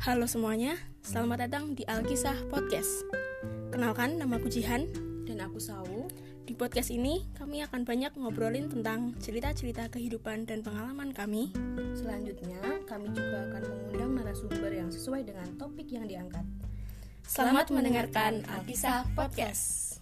Halo semuanya, selamat datang di Alkisah Podcast. Kenalkan, nama aku Jihan. Dan aku Sawu. Di podcast ini, kami akan banyak ngobrolin tentang cerita-cerita kehidupan dan pengalaman kami. Selanjutnya, kami juga akan mengundang narasumber yang sesuai dengan topik yang diangkat. Selamat mendengarkan Alkisah Podcast.